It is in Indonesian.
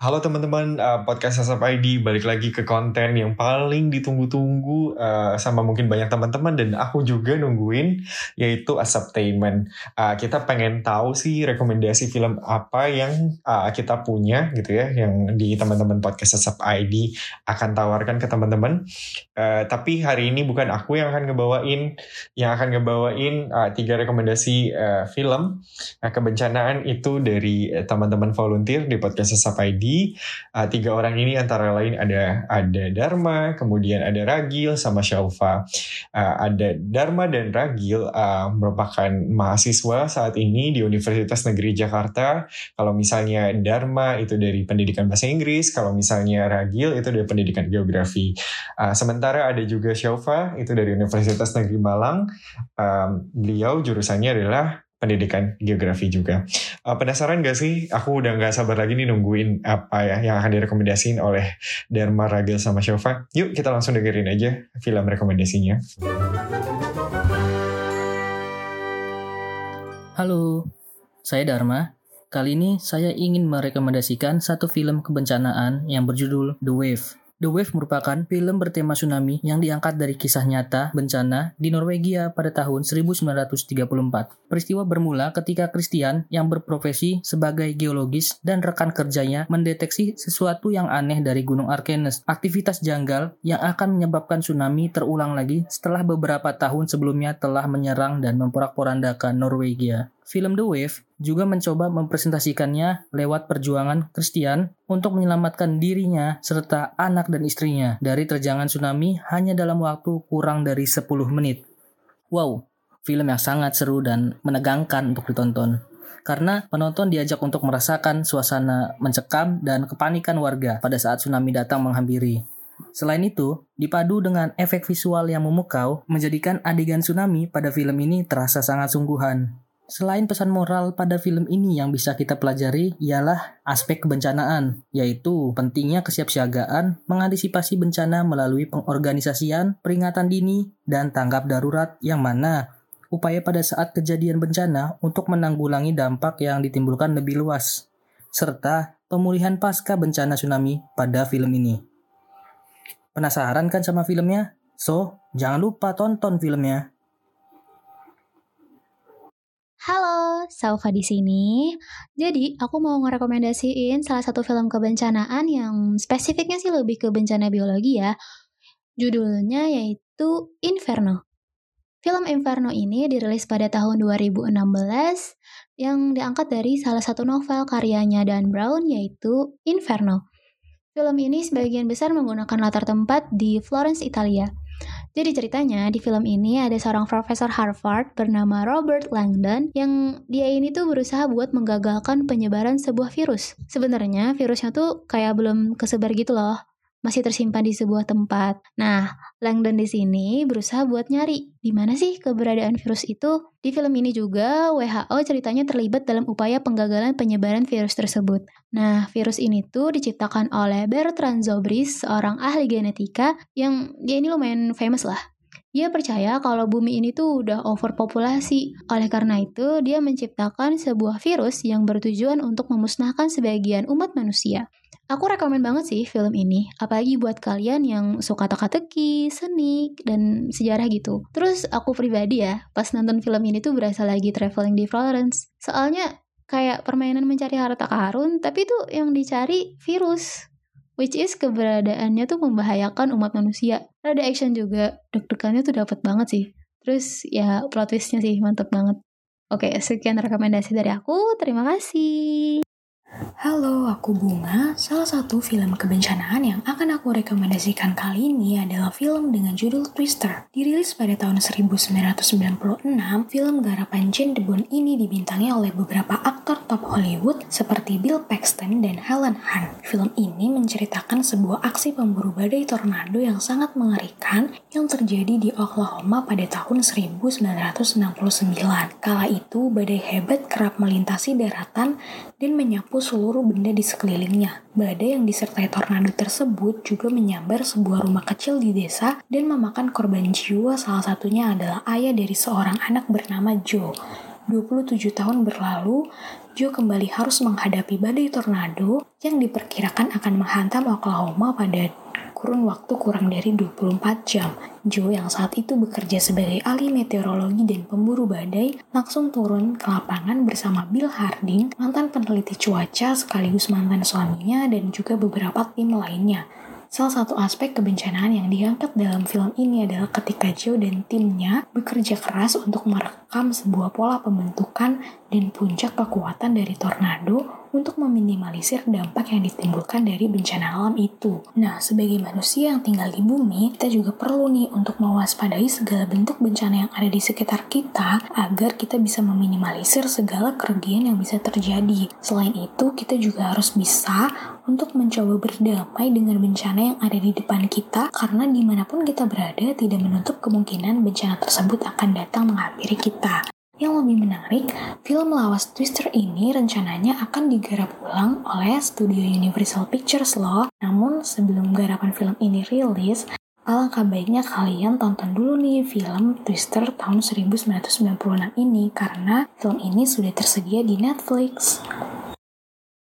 Halo teman-teman uh, podcast Asap ID balik lagi ke konten yang paling ditunggu-tunggu uh, sama mungkin banyak teman-teman dan aku juga nungguin yaitu Asaptainment. Uh, kita pengen tahu sih rekomendasi film apa yang uh, kita punya gitu ya yang di teman-teman podcast Asap ID akan tawarkan ke teman-teman. Uh, tapi hari ini bukan aku yang akan ngebawain yang akan ngebawain uh, tiga rekomendasi uh, film uh, kebencanaan itu dari teman-teman volunteer di podcast Asap ID uh, tiga orang ini antara lain ada ada Dharma, kemudian ada Ragil sama Shelva. Uh, ada Dharma dan Ragil uh, merupakan mahasiswa saat ini di Universitas Negeri Jakarta. Kalau misalnya Dharma itu dari pendidikan bahasa Inggris, kalau misalnya Ragil itu dari pendidikan geografi. Uh, sementara ada juga Shelva itu dari Universitas Negeri Malang. Um, beliau jurusannya adalah pendidikan geografi juga. Uh, penasaran gak sih? Aku udah gak sabar lagi nih nungguin apa ya yang akan direkomendasiin oleh Dharma Ragil sama Shofa. Yuk kita langsung dengerin aja film rekomendasinya. Halo, saya Dharma. Kali ini saya ingin merekomendasikan satu film kebencanaan yang berjudul The Wave. The Wave merupakan film bertema tsunami yang diangkat dari kisah nyata bencana di Norwegia pada tahun 1934. Peristiwa bermula ketika Christian yang berprofesi sebagai geologis dan rekan kerjanya mendeteksi sesuatu yang aneh dari Gunung Arkenes, aktivitas janggal yang akan menyebabkan tsunami terulang lagi setelah beberapa tahun sebelumnya telah menyerang dan memporak-porandakan Norwegia. Film The Wave juga mencoba mempresentasikannya lewat perjuangan Christian untuk menyelamatkan dirinya serta anak dan istrinya dari terjangan tsunami hanya dalam waktu kurang dari 10 menit. Wow, film yang sangat seru dan menegangkan untuk ditonton. Karena penonton diajak untuk merasakan suasana mencekam dan kepanikan warga pada saat tsunami datang menghampiri. Selain itu, dipadu dengan efek visual yang memukau, menjadikan adegan tsunami pada film ini terasa sangat sungguhan. Selain pesan moral pada film ini yang bisa kita pelajari ialah aspek kebencanaan, yaitu pentingnya kesiapsiagaan, mengantisipasi bencana melalui pengorganisasian, peringatan dini, dan tanggap darurat yang mana upaya pada saat kejadian bencana untuk menanggulangi dampak yang ditimbulkan lebih luas, serta pemulihan pasca bencana tsunami pada film ini. Penasaran kan sama filmnya? So, jangan lupa tonton filmnya. Halo, Salva di sini. Jadi, aku mau ngerekomendasiin salah satu film kebencanaan yang spesifiknya sih lebih ke bencana biologi ya. Judulnya yaitu Inferno. Film Inferno ini dirilis pada tahun 2016 yang diangkat dari salah satu novel karyanya Dan Brown yaitu Inferno. Film ini sebagian besar menggunakan latar tempat di Florence, Italia. Jadi ceritanya di film ini ada seorang profesor Harvard bernama Robert Langdon yang dia ini tuh berusaha buat menggagalkan penyebaran sebuah virus. Sebenarnya virusnya tuh kayak belum kesebar gitu loh masih tersimpan di sebuah tempat. Nah, Langdon di sini berusaha buat nyari di mana sih keberadaan virus itu. Di film ini juga WHO ceritanya terlibat dalam upaya penggagalan penyebaran virus tersebut. Nah, virus ini tuh diciptakan oleh Bertrand Zobris, seorang ahli genetika yang dia ini lumayan famous lah. Dia percaya kalau bumi ini tuh udah overpopulasi. Oleh karena itu, dia menciptakan sebuah virus yang bertujuan untuk memusnahkan sebagian umat manusia. Aku rekomen banget sih film ini, apalagi buat kalian yang suka teka-teki, seni, dan sejarah gitu. Terus aku pribadi ya, pas nonton film ini tuh berasa lagi traveling di Florence. Soalnya kayak permainan mencari harta karun, tapi tuh yang dicari virus. Which is keberadaannya tuh membahayakan umat manusia. Ada action juga, deg-degannya tuh dapat banget sih. Terus ya plot twistnya sih mantep banget. Oke, sekian rekomendasi dari aku. Terima kasih. Halo, aku Bunga. Salah satu film kebencanaan yang akan aku rekomendasikan kali ini adalah film dengan judul Twister. Dirilis pada tahun 1996, film garapan Jane DeBoon ini dibintangi oleh beberapa aktor top Hollywood seperti Bill Paxton dan Helen Hunt. Film ini menceritakan sebuah aksi pemburu badai tornado yang sangat mengerikan yang terjadi di Oklahoma pada tahun 1969. Kala itu, badai hebat kerap melintasi daratan dan menyapu seluruh benda di sekelilingnya. Badai yang disertai tornado tersebut juga menyambar sebuah rumah kecil di desa dan memakan korban jiwa salah satunya adalah ayah dari seorang anak bernama Joe. 27 tahun berlalu, Joe kembali harus menghadapi badai tornado yang diperkirakan akan menghantam Oklahoma pada kurun waktu kurang dari 24 jam. Joe yang saat itu bekerja sebagai ahli meteorologi dan pemburu badai langsung turun ke lapangan bersama Bill Harding, mantan peneliti cuaca sekaligus mantan suaminya dan juga beberapa tim lainnya. Salah satu aspek kebencanaan yang diangkat dalam film ini adalah ketika Joe dan timnya bekerja keras untuk merekam sebuah pola pembentukan dan puncak kekuatan dari tornado untuk meminimalisir dampak yang ditimbulkan dari bencana alam itu. Nah, sebagai manusia yang tinggal di bumi, kita juga perlu nih untuk mewaspadai segala bentuk bencana yang ada di sekitar kita agar kita bisa meminimalisir segala kerugian yang bisa terjadi. Selain itu, kita juga harus bisa untuk mencoba berdamai dengan bencana yang ada di depan kita karena di mana pun kita berada tidak menutup kemungkinan bencana tersebut akan datang menghampiri kita. Yang lebih menarik, film Lawas Twister ini rencananya akan digarap ulang oleh studio Universal Pictures loh. Namun sebelum garapan film ini rilis, alangkah baiknya kalian tonton dulu nih film Twister tahun 1996 ini karena film ini sudah tersedia di Netflix.